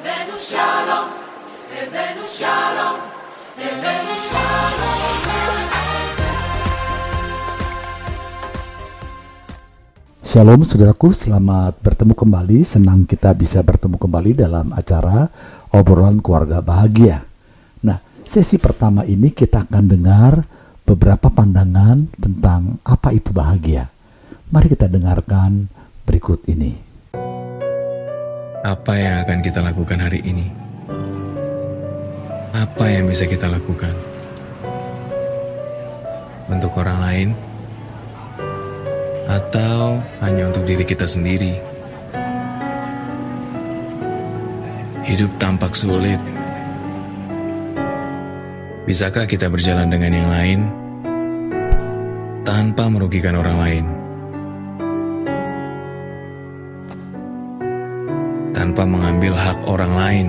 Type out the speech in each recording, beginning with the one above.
הבאנו שלום, הבאנו שלום, הבאנו שלום. Shalom saudaraku, selamat bertemu kembali. Senang kita bisa bertemu kembali dalam acara obrolan keluarga bahagia. Nah, sesi pertama ini kita akan dengar beberapa pandangan tentang apa itu bahagia. Mari kita dengarkan berikut ini. Apa yang akan kita lakukan hari ini? Apa yang bisa kita lakukan? Untuk orang lain? Atau hanya untuk diri kita sendiri? Hidup tampak sulit. Bisakah kita berjalan dengan yang lain tanpa merugikan orang lain? Tanpa mengambil hak orang lain.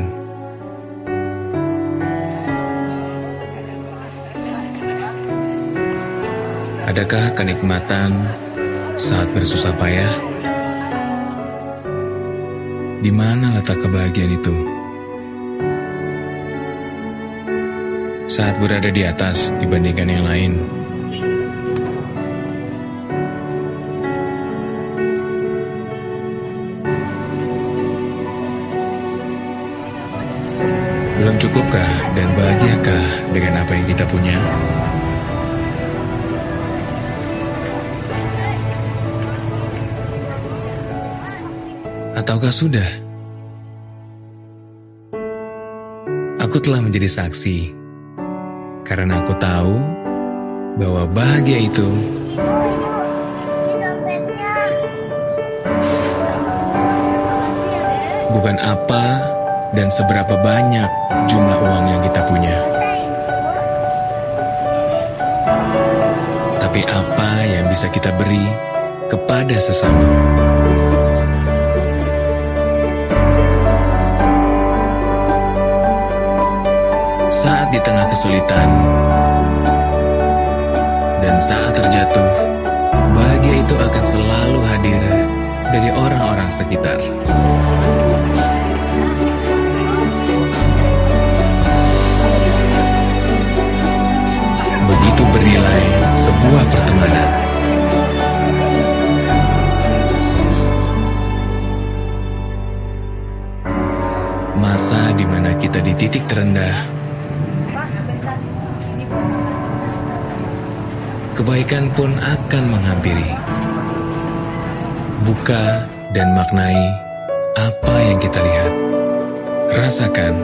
Adakah kenikmatan saat bersusah payah? Di mana letak kebahagiaan itu? Saat berada di atas dibandingkan yang lain. Cukupkah dan bahagiakah dengan apa yang kita punya? Ataukah sudah? Aku telah menjadi saksi karena aku tahu bahwa bahagia itu bukan apa dan seberapa banyak jumlah uang yang kita punya. Tapi apa yang bisa kita beri kepada sesama? Saat di tengah kesulitan dan saat terjatuh, bahagia itu akan selalu hadir dari orang-orang sekitar. Sebuah pertemanan. Masa di mana kita di titik terendah, kebaikan pun akan menghampiri. Buka dan maknai apa yang kita lihat. Rasakan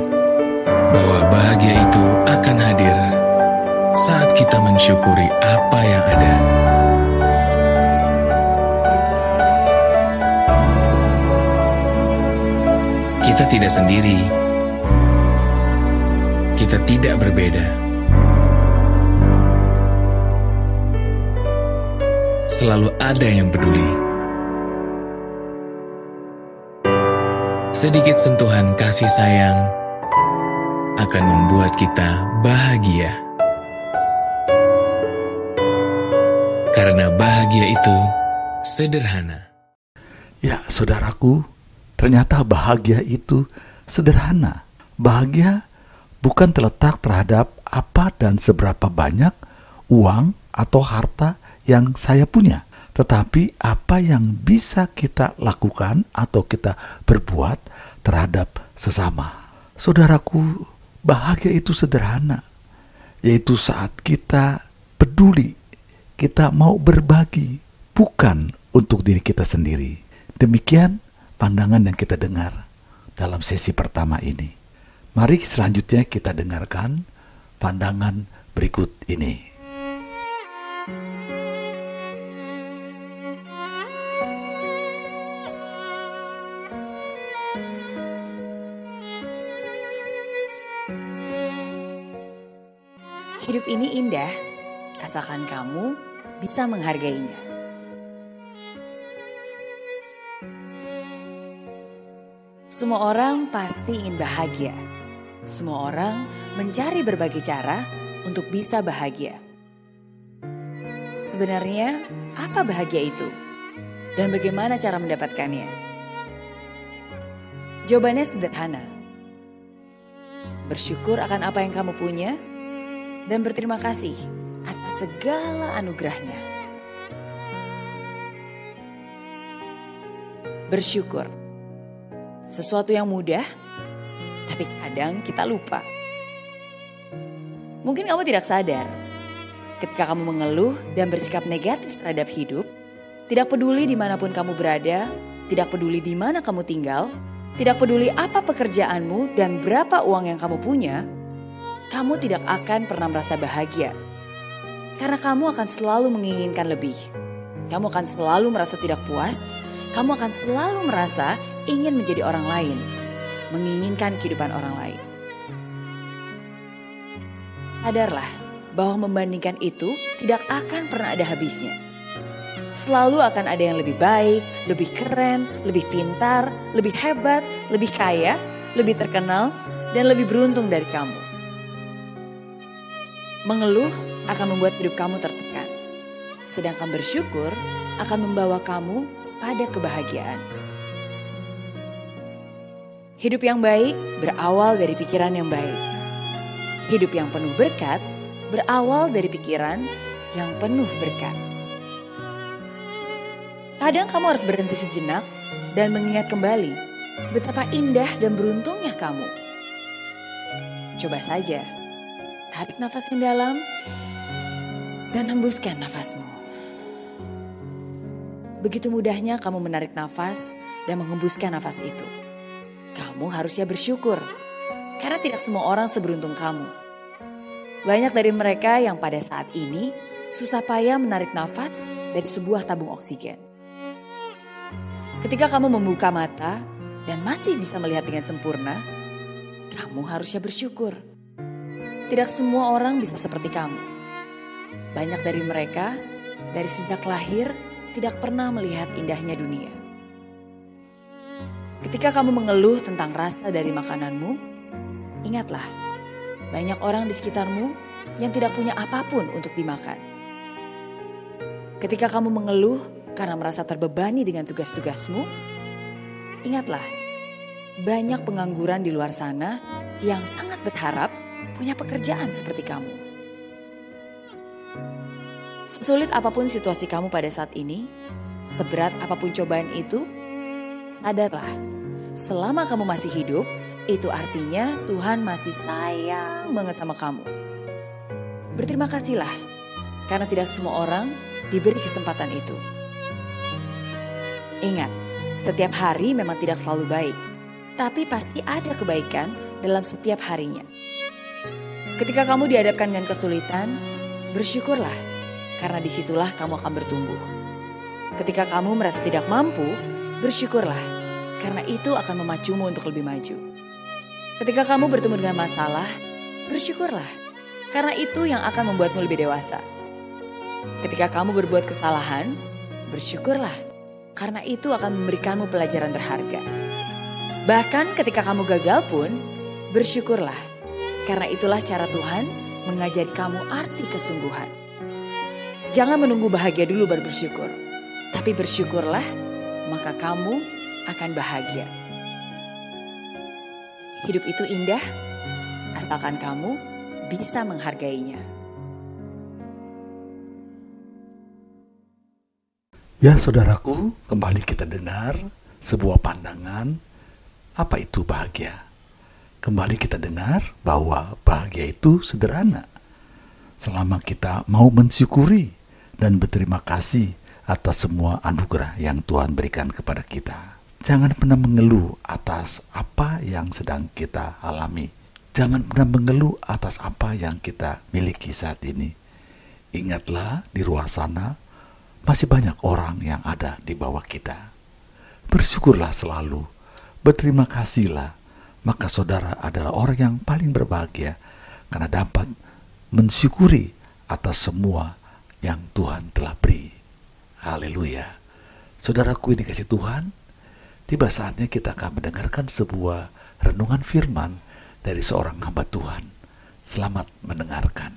bahwa bahagia itu akan hadir saat kita mensyukuri apa yang ada. Kita tidak sendiri. Kita tidak berbeda. Selalu ada yang peduli. Sedikit sentuhan kasih sayang akan membuat kita bahagia. Karena bahagia itu sederhana. Ya, saudaraku, ternyata bahagia itu sederhana. Bahagia bukan terletak terhadap apa dan seberapa banyak uang atau harta yang saya punya, tetapi apa yang bisa kita lakukan atau kita berbuat terhadap sesama. Saudaraku, bahagia itu sederhana, yaitu saat kita peduli, kita mau berbagi, bukan untuk diri kita sendiri. Demikian pandangan yang kita dengar dalam sesi pertama ini. Mari selanjutnya kita dengarkan pandangan berikut ini. Hidup ini indah, asalkan kamu bisa menghargainya. Semua orang pasti ingin bahagia. Semua orang mencari berbagai cara untuk bisa bahagia. Sebenarnya, apa bahagia itu? Dan bagaimana cara mendapatkannya? Jawabannya sederhana. bersyukur akan apa yang kamu punya, dan berterima kasih segala anugerahnya. Bersyukur. Sesuatu yang mudah, tapi kadang kita lupa. Mungkin kamu tidak sadar, ketika kamu mengeluh dan bersikap negatif terhadap hidup, tidak peduli di mana pun kamu berada, tidak peduli di mana kamu tinggal, tidak peduli apa pekerjaanmu dan berapa uang yang kamu punya, kamu tidak akan pernah merasa bahagia. Karena kamu akan selalu menginginkan lebih. Kamu akan selalu merasa tidak puas, kamu akan selalu merasa ingin menjadi orang lain, menginginkan kehidupan orang lain. Sadarlah bahwa membandingkan itu tidak akan pernah ada habisnya selalu akan ada yang lebih baik, lebih keren, lebih pintar, lebih hebat, lebih kaya, lebih terkenal, dan lebih beruntung dari kamu. Mengeluh akan membuat hidup kamu tertekan, sedangkan bersyukur akan membawa kamu pada kebahagiaan. Hidup yang baik berawal dari pikiran yang baik. Hidup yang penuh berkat berawal dari pikiran yang penuh berkat. Kadang kamu harus berhenti sejenak dan mengingat kembali betapa indah dan beruntungnya kamu. Coba saja, tarik nafas yang dalam dan hembuskan nafasmu. Begitu mudahnya kamu menarik nafas dan menghembuskan nafas itu. Kamu harusnya bersyukur karena tidak semua orang seberuntung kamu. Banyak dari mereka yang pada saat ini susah payah menarik nafas dari sebuah tabung oksigen. Ketika kamu membuka mata dan masih bisa melihat dengan sempurna, kamu harusnya bersyukur. Tidak semua orang bisa seperti kamu. Banyak dari mereka dari sejak lahir tidak pernah melihat indahnya dunia. Ketika kamu mengeluh tentang rasa dari makananmu, ingatlah, banyak orang di sekitarmu yang tidak punya apa pun untuk dimakan. Ketika kamu mengeluh karena merasa terbebani dengan tugas-tugasmu, ingatlah, banyak pengangguran di luar sana yang sangat berharap punya pekerjaan seperti kamu. Sesulit apa pun situasi kamu pada saat ini, seberat apa pun cobaan itu, sadarlah, selama kamu masih hidup, itu artinya Tuhan masih sayang banget sama kamu. Berterima kasihlah, karena tidak semua orang diberi kesempatan itu. Ingat, setiap hari memang tidak selalu baik, tapi pasti ada kebaikan dalam setiap harinya. Ketika kamu dihadapkan dengan kesulitan, bersyukurlah, karena di situlah kamu akan bertumbuh. Ketika kamu merasa tidak mampu, bersyukurlah, karena itu akan memacumu untuk lebih maju. Ketika kamu bertemu dengan masalah, bersyukurlah, karena itu yang akan membuatmu lebih dewasa. Ketika kamu berbuat kesalahan, bersyukurlah, karena itu akan memberikanmu pelajaran berharga. Bahkan ketika kamu gagal pun, bersyukurlah, karena itulah cara Tuhan mengajari kamu arti kesungguhan. Jangan menunggu bahagia dulu baru bersyukur, tapi bersyukurlah, maka kamu akan bahagia. Hidup itu indah, asalkan kamu bisa menghargainya. Ya saudaraku, kembali kita dengar sebuah pandangan apa itu bahagia. Kembali kita dengar bahwa bahagia itu sederhana. Selama kita mau mensyukuri dan berterima kasih atas semua anugerah yang Tuhan berikan kepada kita. Jangan pernah mengeluh atas apa yang sedang kita alami. Jangan pernah mengeluh atas apa yang kita miliki saat ini. Ingatlah di luar sana masih banyak orang yang ada di bawah kita. Bersyukurlah selalu, berterima kasihlah, maka saudara adalah orang yang paling berbahagia karena dapat mensyukuri atas semua yang Tuhan telah beri. Haleluya. Saudaraku ini kasih Tuhan, tiba saatnya kita akan mendengarkan sebuah renungan firman dari seorang hamba Tuhan. Selamat mendengarkan.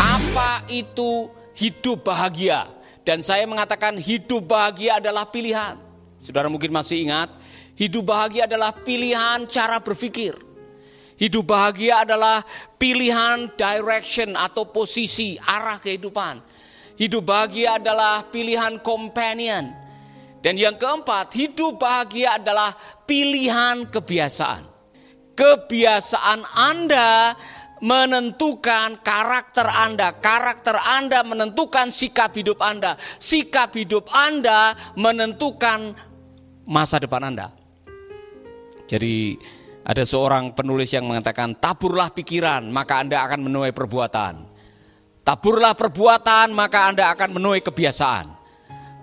Apa itu hidup bahagia? Dan saya mengatakan hidup bahagia adalah pilihan. Saudara mungkin masih ingat, hidup bahagia adalah pilihan cara berpikir. Hidup bahagia adalah pilihan direction atau posisi arah kehidupan. Hidup bahagia adalah pilihan companion. Dan yang keempat, hidup bahagia adalah pilihan kebiasaan. Kebiasaan Anda menentukan karakter Anda. Karakter Anda menentukan sikap hidup Anda. Sikap hidup Anda menentukan masa depan Anda. Jadi ada seorang penulis yang mengatakan taburlah pikiran maka Anda akan menuai perbuatan. Taburlah perbuatan maka Anda akan menuai kebiasaan.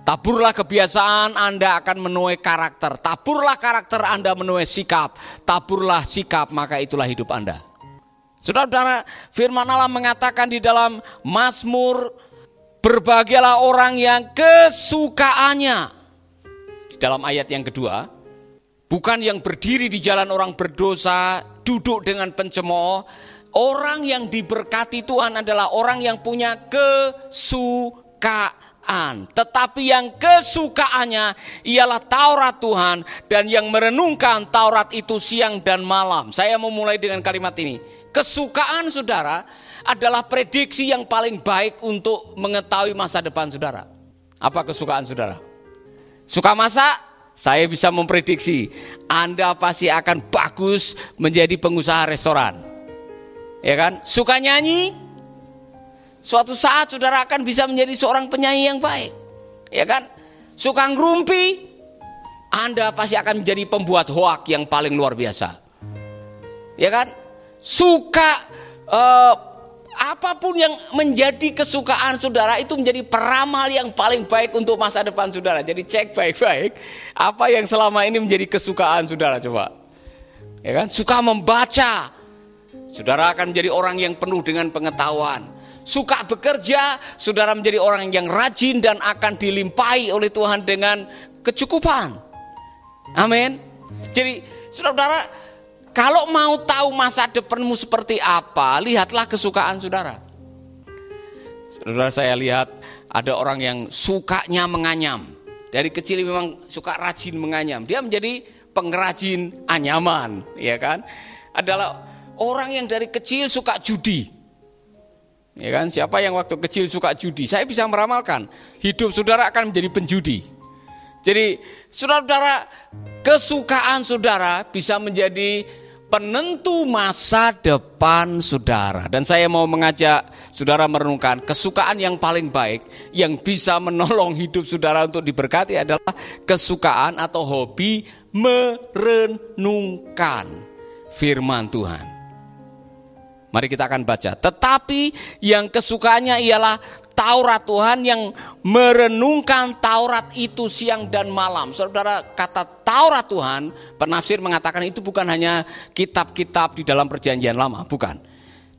Taburlah kebiasaan Anda akan menuai karakter. Taburlah karakter Anda menuai sikap. Taburlah sikap maka itulah hidup Anda. Saudara-saudara, firman Allah mengatakan di dalam Mazmur, berbahagialah orang yang kesukaannya. Di dalam ayat yang kedua, bukan yang berdiri di jalan orang berdosa, duduk dengan pencemooh. Orang yang diberkati Tuhan adalah orang yang punya kesukaan tetapi yang kesukaannya ialah Taurat Tuhan dan yang merenungkan Taurat itu siang dan malam. Saya mau mulai dengan kalimat ini. Kesukaan saudara adalah prediksi yang paling baik untuk mengetahui masa depan saudara. Apa kesukaan saudara? Suka masak? Saya bisa memprediksi Anda pasti akan bagus menjadi pengusaha restoran. Ya kan? Suka nyanyi? Suatu saat saudara akan bisa menjadi seorang penyanyi yang baik. Ya kan? Suka ngerumpi, Anda pasti akan menjadi pembuat hoak yang paling luar biasa. Ya kan? Suka uh, apa pun yang menjadi kesukaan saudara itu menjadi peramal yang paling baik untuk masa depan saudara. Jadi cek baik-baik apa yang selama ini menjadi kesukaan saudara coba. Ya kan? Suka membaca. Saudara akan menjadi orang yang penuh dengan pengetahuan suka bekerja, saudara menjadi orang yang rajin dan akan dilimpahi oleh Tuhan dengan kecukupan. Amin. Jadi, saudara, kalau mau tahu masa depanmu seperti apa, lihatlah kesukaan saudara. Saudara, saya lihat ada orang yang sukanya menganyam. Dari kecil memang suka rajin menganyam. Dia menjadi pengrajin anyaman, ya kan? Adalah orang yang dari kecil suka judi. Ya kan? Siapa yang waktu kecil suka judi? Saya bisa meramalkan hidup saudara akan menjadi penjudi. Jadi saudara-saudara kesukaan saudara bisa menjadi penentu masa depan saudara. Dan saya mau mengajak saudara merenungkan kesukaan yang paling baik yang bisa menolong hidup saudara untuk diberkati adalah kesukaan atau hobi merenungkan firman Tuhan. Mari kita akan baca. Tetapi yang kesukaannya ialah Taurat Tuhan yang merenungkan Taurat itu siang dan malam. Saudara, kata Taurat Tuhan, penafsir mengatakan itu bukan hanya kitab-kitab di dalam perjanjian lama, bukan.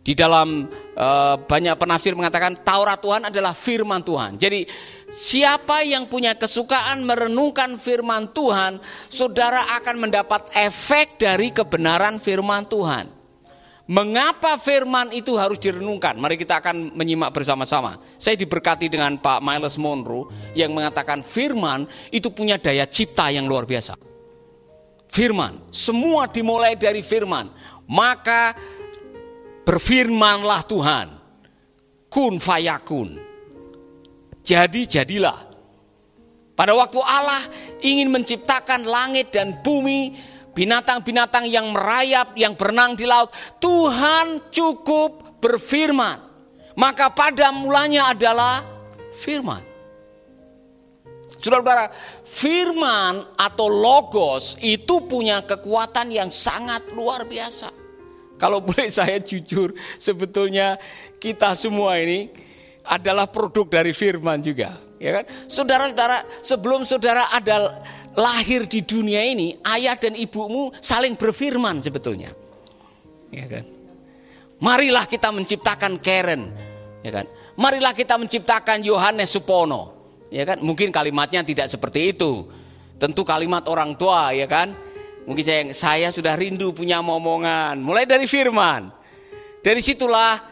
Di dalam e, banyak penafsir mengatakan Taurat Tuhan adalah firman Tuhan. Jadi siapa yang punya kesukaan merenungkan firman Tuhan, saudara akan mendapat efek dari kebenaran firman Tuhan. Mengapa firman itu harus direnungkan? Mari kita akan menyimak bersama-sama. Saya diberkati dengan Pak Miles Monroe yang mengatakan firman itu punya daya cipta yang luar biasa. Firman, semua dimulai dari firman. Maka berfirmanlah Tuhan. Kun fayakun. Jadi jadilah. Pada waktu Allah ingin menciptakan langit dan bumi, binatang-binatang yang merayap, yang berenang di laut, Tuhan cukup berfirman. Maka pada mulanya adalah firman. Saudara-saudara, firman atau logos itu punya kekuatan yang sangat luar biasa. Kalau boleh saya jujur, sebetulnya kita semua ini adalah produk dari firman juga, ya kan? Saudara-saudara, sebelum saudara ada lahir di dunia ini, ayah dan ibumu saling berfirman sebetulnya. Ya kan? Marilah kita menciptakan Karen, ya kan? Marilah kita menciptakan Yohanes Supono, ya kan? Mungkin kalimatnya tidak seperti itu. Tentu kalimat orang tua, ya kan? Mungkin saya, saya sudah rindu punya momongan, mulai dari firman. Dari situlah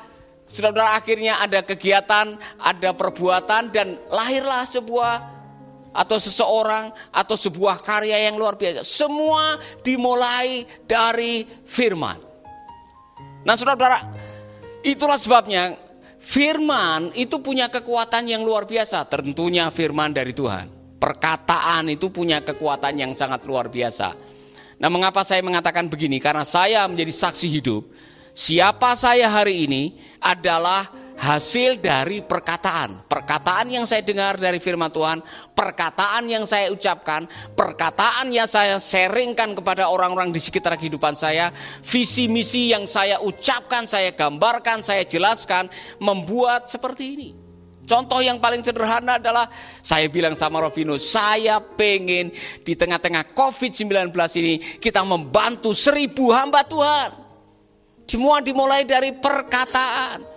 saudara-saudara akhirnya ada kegiatan, ada perbuatan dan lahirlah sebuah atau seseorang atau sebuah karya yang luar biasa. Semua dimulai dari firman. Nah, Saudara-saudara, itulah sebabnya firman itu punya kekuatan yang luar biasa, tentunya firman dari Tuhan. Perkataan itu punya kekuatan yang sangat luar biasa. Nah, mengapa saya mengatakan begini? Karena saya menjadi saksi hidup. Siapa saya hari ini adalah hasil dari perkataan. Perkataan yang saya dengar dari firman Tuhan, perkataan yang saya ucapkan, perkataan yang saya sharingkan kepada orang-orang di sekitar kehidupan saya, visi misi yang saya ucapkan, saya gambarkan, saya jelaskan, membuat seperti ini. Contoh yang paling sederhana adalah saya bilang sama Rovino, saya pengen di tengah-tengah COVID-19 ini kita membantu seribu hamba Tuhan. Semua dimulai dari perkataan.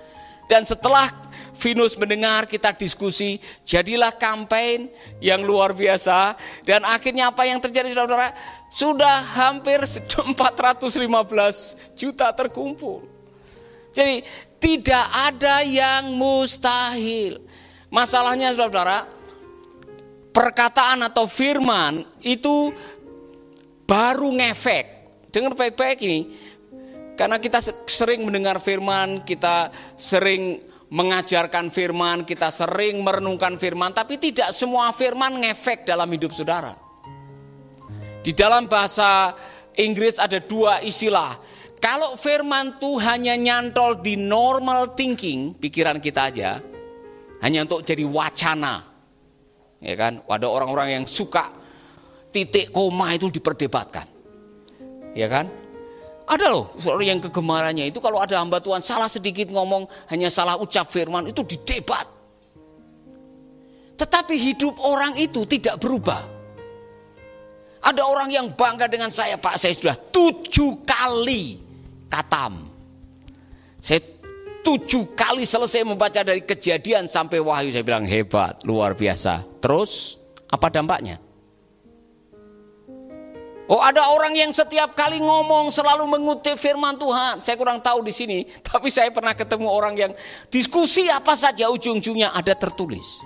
Dan setelah Venus mendengar kita diskusi, jadilah kampanye yang luar biasa. Dan akhirnya apa yang terjadi saudara? Sudah hampir 415 juta terkumpul. Jadi tidak ada yang mustahil. Masalahnya saudara, perkataan atau firman itu baru ngefek. Dengar baik-baik ini. Karena kita sering mendengar firman, kita sering mengajarkan firman, kita sering merenungkan firman, tapi tidak semua firman ngefek dalam hidup saudara. Di dalam bahasa Inggris ada dua istilah kalau firman Tuhan hanya nyantol di normal thinking, pikiran kita aja, hanya untuk jadi wacana. Ya kan? Ada orang-orang yang suka titik koma itu diperdebatkan. Ya kan? Ada loh seorang yang kegemarannya itu kalau ada hamba Tuhan salah sedikit ngomong hanya salah ucap firman itu didebat. Tetapi hidup orang itu tidak berubah. Ada orang yang bangga dengan saya Pak saya sudah tujuh kali katam. Saya tujuh kali selesai membaca dari kejadian sampai wahyu. Saya bilang hebat, luar biasa. Terus apa dampaknya? Oh ada orang yang setiap kali ngomong selalu mengutip firman Tuhan. Saya kurang tahu di sini, tapi saya pernah ketemu orang yang diskusi apa saja ujung-ujungnya ada tertulis.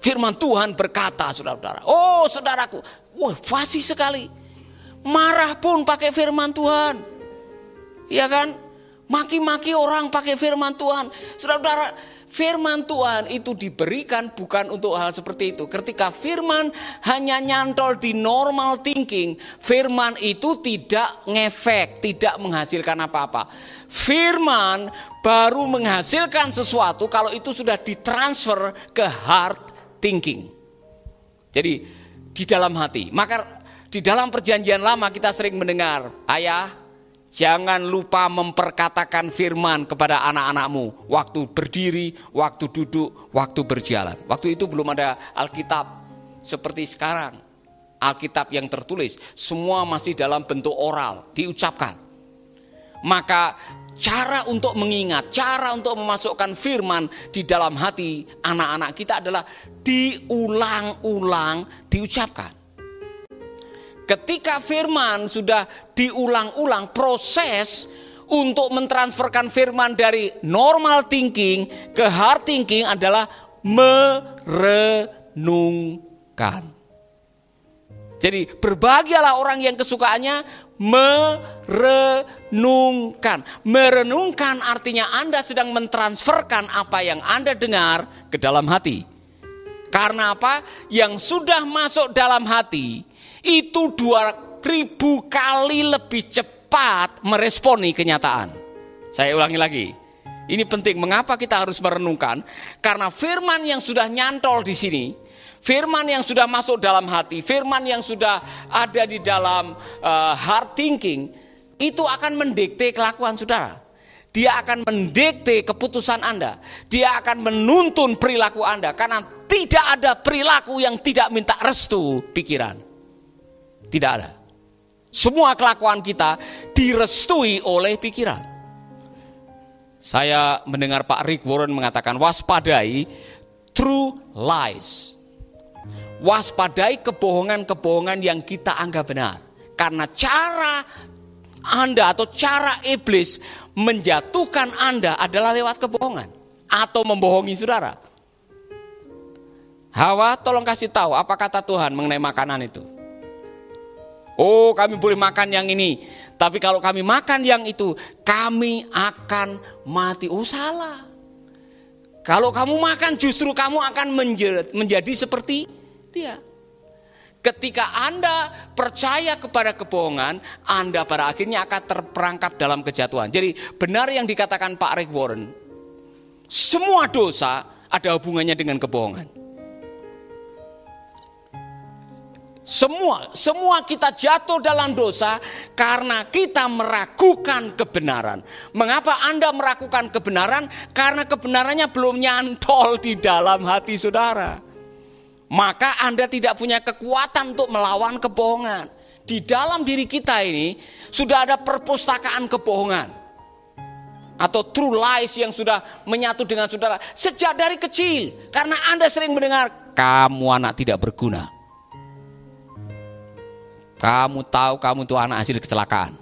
Firman Tuhan berkata, saudara-saudara. Oh saudaraku, wah fasih sekali. Marah pun pakai firman Tuhan. Ya kan? Maki-maki orang pakai firman Tuhan. Saudara-saudara, firman Tuhan itu diberikan bukan untuk hal seperti itu. Ketika firman hanya nyantol di normal thinking, firman itu tidak ngefek, tidak menghasilkan apa-apa. Firman baru menghasilkan sesuatu kalau itu sudah ditransfer ke hard thinking. Jadi di dalam hati. Maka di dalam perjanjian lama kita sering mendengar, ayah jangan lupa memperkatakan firman kepada anak-anakmu. Waktu berdiri, waktu duduk, waktu berjalan. Waktu itu belum ada Alkitab seperti sekarang. Alkitab yang tertulis, semua masih dalam bentuk oral, diucapkan. Maka cara untuk mengingat, cara untuk memasukkan firman di dalam hati anak-anak kita adalah diulang-ulang diucapkan. Ketika firman sudah diulang-ulang proses untuk mentransferkan firman dari normal thinking ke hard thinking adalah merenungkan. Jadi berbahagialah orang yang kesukaannya merenungkan. Merenungkan artinya Anda sedang mentransferkan apa yang Anda dengar ke dalam hati. Karena apa? Yang sudah masuk dalam hati itu dua ribu kali lebih cepat meresponi kenyataan. Saya ulangi lagi. Ini penting. Mengapa kita harus merenungkan? Karena firman yang sudah nyantol di sini, firman yang sudah masuk dalam hati, firman yang sudah ada di dalam uh, heart thinking, itu akan mendikte kelakuan saudara. Dia akan mendikte keputusan Anda. Dia akan menuntun perilaku Anda. Karena tidak ada perilaku yang tidak minta restu pikiran. Tidak ada. Semua kelakuan kita direstui oleh pikiran. Saya mendengar Pak Rick Warren mengatakan waspadai true lies. Waspadai kebohongan-kebohongan yang kita anggap benar. Karena cara Anda atau cara iblis menjatuhkan Anda adalah lewat kebohongan atau membohongi saudara. Hawa tolong kasih tahu apa kata Tuhan mengenai makanan itu. Oh kami boleh makan yang ini. Tapi kalau kami makan yang itu, kami akan mati. Oh salah. Kalau kamu makan justru kamu akan menjadi, seperti dia. Ketika Anda percaya kepada kebohongan, Anda pada akhirnya akan terperangkap dalam kejatuhan. Jadi benar yang dikatakan Pak Rick Warren, semua dosa ada hubungannya dengan kebohongan. Semua, semua kita jatuh dalam dosa karena kita meragukan kebenaran. Mengapa Anda meragukan kebenaran? Karena kebenarannya belum nyantol di dalam hati saudara. Maka Anda tidak punya kekuatan untuk melawan kebohongan. Di dalam diri kita ini sudah ada perpustakaan kebohongan. Atau true lies yang sudah menyatu dengan saudara sejak dari kecil. Karena Anda sering mendengar, kamu anak tidak berguna kamu tahu kamu itu anak hasil kecelakaan.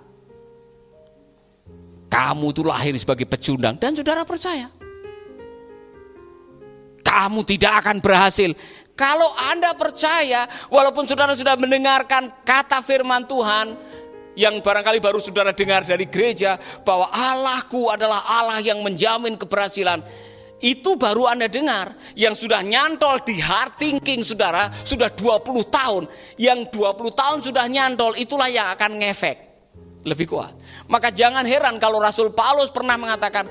Kamu itu lahir sebagai pecundang dan saudara percaya. Kamu tidak akan berhasil. Kalau Anda percaya, walaupun saudara sudah mendengarkan kata firman Tuhan, yang barangkali baru saudara dengar dari gereja, bahwa Allahku adalah Allah yang menjamin keberhasilan itu baru Anda dengar yang sudah nyantol di hard thinking saudara sudah 20 tahun. Yang 20 tahun sudah nyantol itulah yang akan ngefek lebih kuat. Maka jangan heran kalau Rasul Paulus pernah mengatakan,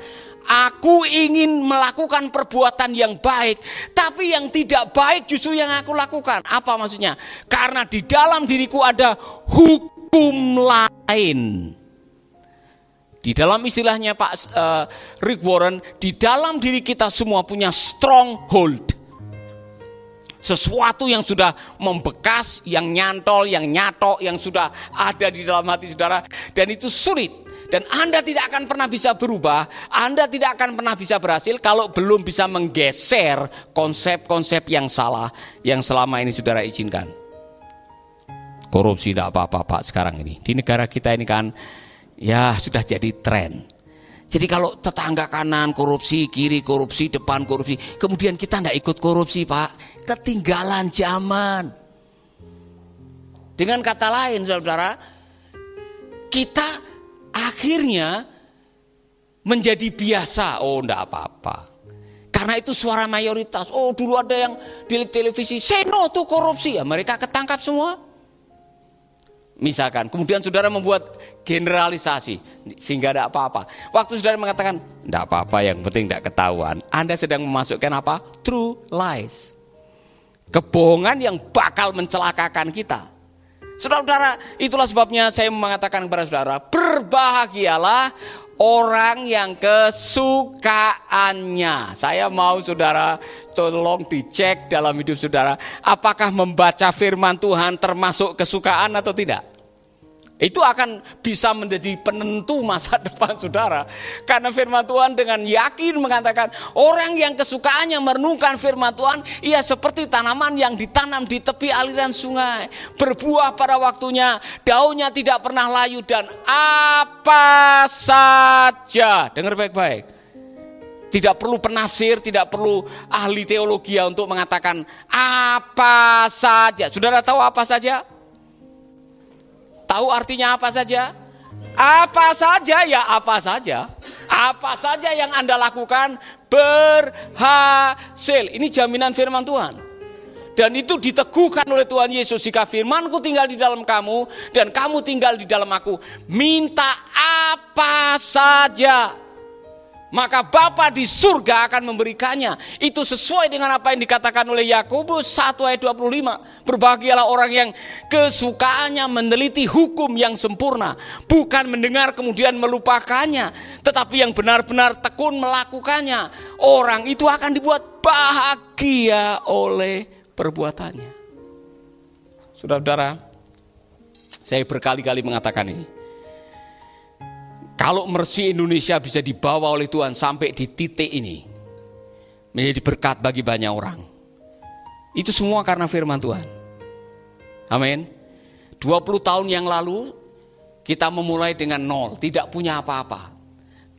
"Aku ingin melakukan perbuatan yang baik, tapi yang tidak baik justru yang aku lakukan." Apa maksudnya? Karena di dalam diriku ada hukum lain. Di dalam istilahnya Pak uh, Rick Warren, di dalam diri kita semua punya stronghold. Sesuatu yang sudah membekas, yang nyantol, yang nyatok, yang sudah ada di dalam hati saudara. Dan itu sulit. Dan Anda tidak akan pernah bisa berubah, Anda tidak akan pernah bisa berhasil kalau belum bisa menggeser konsep-konsep yang salah yang selama ini saudara izinkan. Korupsi tidak apa-apa Pak sekarang ini. Di negara kita ini kan ya sudah jadi tren. Jadi kalau tetangga kanan korupsi, kiri korupsi, depan korupsi, kemudian kita tidak ikut korupsi pak, ketinggalan zaman. Dengan kata lain saudara, kita akhirnya menjadi biasa. Oh tidak apa-apa. Karena itu suara mayoritas. Oh dulu ada yang di televisi, say no to korupsi. Ya, mereka ketangkap semua. Misalkan, kemudian saudara membuat generalisasi sehingga ada apa-apa. Waktu saudara mengatakan, tidak apa-apa yang penting tidak ketahuan. Anda sedang memasukkan apa? True lies. Kebohongan yang bakal mencelakakan kita. Saudara-saudara, itulah sebabnya saya mengatakan kepada saudara, berbahagialah orang yang kesukaannya. Saya mau saudara tolong dicek dalam hidup saudara, apakah membaca firman Tuhan termasuk kesukaan atau tidak? Itu akan bisa menjadi penentu masa depan saudara. Karena firman Tuhan dengan yakin mengatakan orang yang kesukaannya merenungkan firman Tuhan, ia seperti tanaman yang ditanam di tepi aliran sungai. Berbuah pada waktunya, daunnya tidak pernah layu dan apa saja. Dengar baik-baik. Tidak perlu penafsir, tidak perlu ahli teologi untuk mengatakan apa saja. Saudara tahu apa saja? Tahu artinya apa saja? Apa saja ya apa saja. Apa saja yang Anda lakukan berhasil. Ini jaminan firman Tuhan. Dan itu diteguhkan oleh Tuhan Yesus. Jika firmanku tinggal di dalam kamu dan kamu tinggal di dalam aku. Minta apa saja maka Bapa di surga akan memberikannya. Itu sesuai dengan apa yang dikatakan oleh Yakobus 1 ayat 25. Berbahagialah orang yang kesukaannya meneliti hukum yang sempurna, bukan mendengar kemudian melupakannya, tetapi yang benar-benar tekun melakukannya. Orang itu akan dibuat bahagia oleh perbuatannya. Saudara-saudara, saya berkali-kali mengatakan ini. Kalau mersi Indonesia bisa dibawa oleh Tuhan sampai di titik ini, menjadi berkat bagi banyak orang. Itu semua karena firman Tuhan. Amin. 20 tahun yang lalu kita memulai dengan nol, tidak punya apa-apa.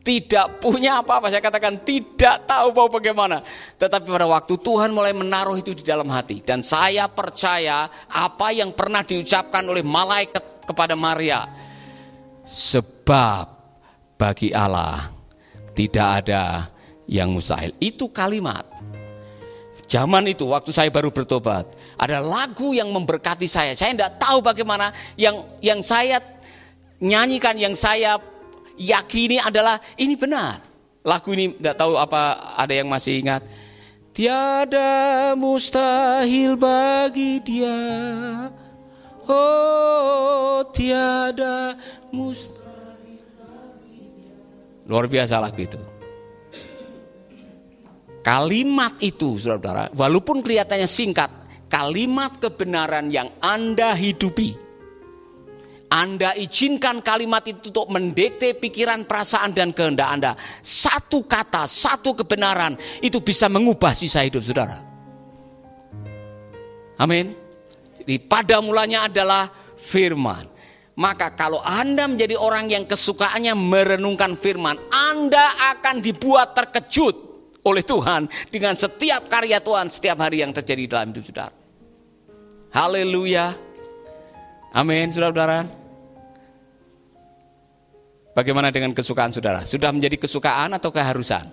tidak punya apa-apa. Saya katakan tidak tahu mau bagaimana. Tetapi pada waktu Tuhan mulai menaruh itu di dalam hati. Dan saya percaya apa yang pernah diucapkan oleh malaikat kepada Maria. Sebab bagi Allah tidak ada yang mustahil. Itu kalimat. Zaman itu waktu saya baru bertobat. Ada lagu yang memberkati saya. Saya tidak tahu bagaimana yang yang saya nyanyikan, yang saya yakini adalah ini benar. Lagu ini tidak tahu apa ada yang masih ingat. Tiada mustahil bagi dia. Oh, tiada mustahil. Luar biasa lagu itu. Kalimat itu, saudara, walaupun kelihatannya singkat, kalimat kebenaran yang Anda hidupi anda izinkan kalimat itu untuk mendekte pikiran, perasaan, dan kehendak Anda. Satu kata, satu kebenaran itu bisa mengubah sisa hidup saudara. Amin. Jadi pada mulanya adalah firman. Maka kalau Anda menjadi orang yang kesukaannya merenungkan firman, Anda akan dibuat terkejut oleh Tuhan dengan setiap karya Tuhan setiap hari yang terjadi dalam hidup saudara. Haleluya. Amin, saudara-saudara. Bagaimana dengan kesukaan saudara? Sudah menjadi kesukaan atau keharusan?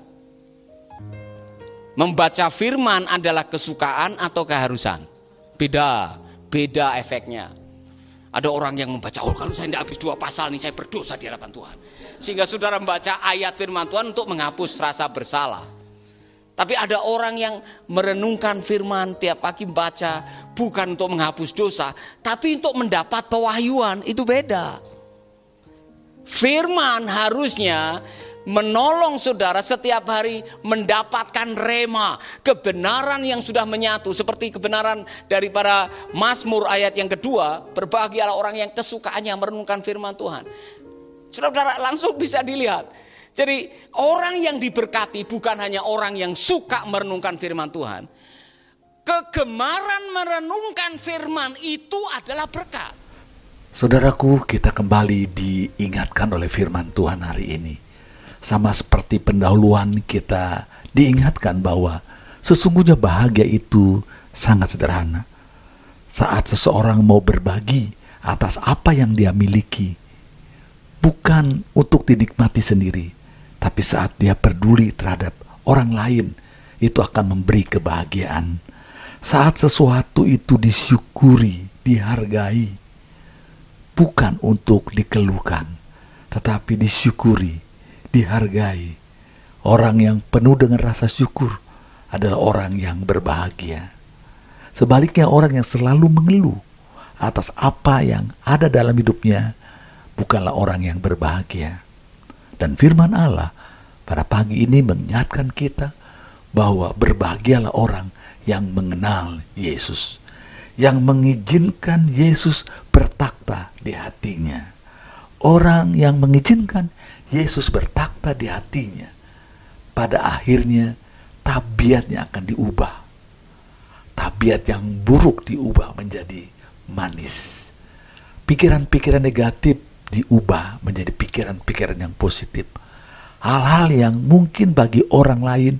Membaca firman adalah kesukaan atau keharusan? Beda, beda efeknya. Ada orang yang membaca, oh kalau saya tidak habis dua pasal nih saya berdosa di hadapan Tuhan. Sehingga saudara membaca ayat firman Tuhan untuk menghapus rasa bersalah. Tapi ada orang yang merenungkan firman tiap pagi membaca bukan untuk menghapus dosa, tapi untuk mendapat pewahyuan, itu beda. Firman harusnya menolong saudara setiap hari mendapatkan rema, kebenaran yang sudah menyatu seperti kebenaran daripada Mazmur ayat yang kedua, berbahagialah orang yang kesukaannya merenungkan firman Tuhan. Saudara-saudara langsung bisa dilihat. Jadi orang yang diberkati bukan hanya orang yang suka merenungkan firman Tuhan. Kegemaran merenungkan firman itu adalah berkat. Saudaraku, kita kembali diingatkan oleh firman Tuhan hari ini. Sama seperti pendahuluan kita diingatkan bahwa sesungguhnya bahagia itu sangat sederhana. Saat seseorang mau berbagi atas apa yang dia miliki, bukan untuk dinikmati sendiri, tapi saat dia peduli terhadap orang lain, itu akan memberi kebahagiaan. Saat sesuatu itu disyukuri, dihargai, bukan untuk dikeluhkan, tetapi disyukuri, dihargai. Orang yang penuh dengan rasa syukur adalah orang yang berbahagia. Sebaliknya orang yang selalu mengeluh atas apa yang ada dalam hidupnya bukanlah orang yang berbahagia. Dan firman Allah pada pagi ini mengingatkan kita bahwa berbahagialah orang yang mengenal Yesus yang mengizinkan Yesus bertakhta di hatinya. Orang yang mengizinkan Yesus bertakhta di hatinya, pada akhirnya tabiatnya akan diubah. Tabiat yang buruk diubah menjadi manis. Pikiran-pikiran negatif diubah menjadi pikiran-pikiran yang positif. Hal-hal yang mungkin bagi orang lain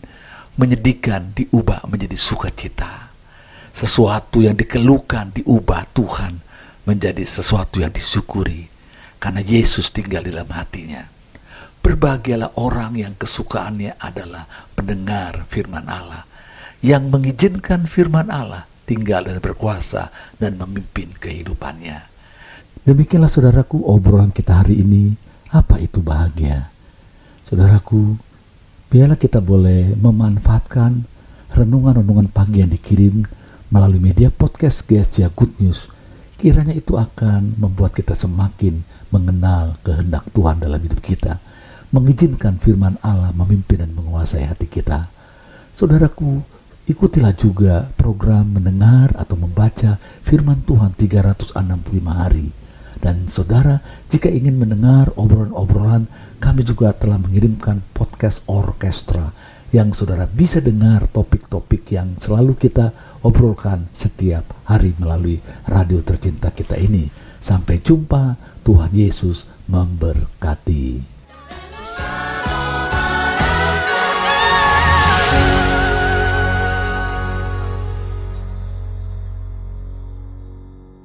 menyedihkan diubah menjadi sukacita sesuatu yang dikeluhkan diubah Tuhan menjadi sesuatu yang disyukuri karena Yesus tinggal di dalam hatinya. Berbahagialah orang yang kesukaannya adalah pendengar firman Allah yang mengizinkan firman Allah tinggal dan berkuasa dan memimpin kehidupannya. Demikianlah saudaraku obrolan kita hari ini, apa itu bahagia? Saudaraku, biarlah kita boleh memanfaatkan renungan-renungan pagi yang dikirim melalui media podcast GSJ Good News, kiranya itu akan membuat kita semakin mengenal kehendak Tuhan dalam hidup kita, mengizinkan firman Allah memimpin dan menguasai hati kita. Saudaraku, ikutilah juga program mendengar atau membaca firman Tuhan 365 hari. Dan saudara, jika ingin mendengar obrolan-obrolan, kami juga telah mengirimkan podcast orkestra yang saudara bisa dengar topik-topik yang selalu kita obrolkan setiap hari melalui radio tercinta kita ini. Sampai jumpa, Tuhan Yesus memberkati. shine.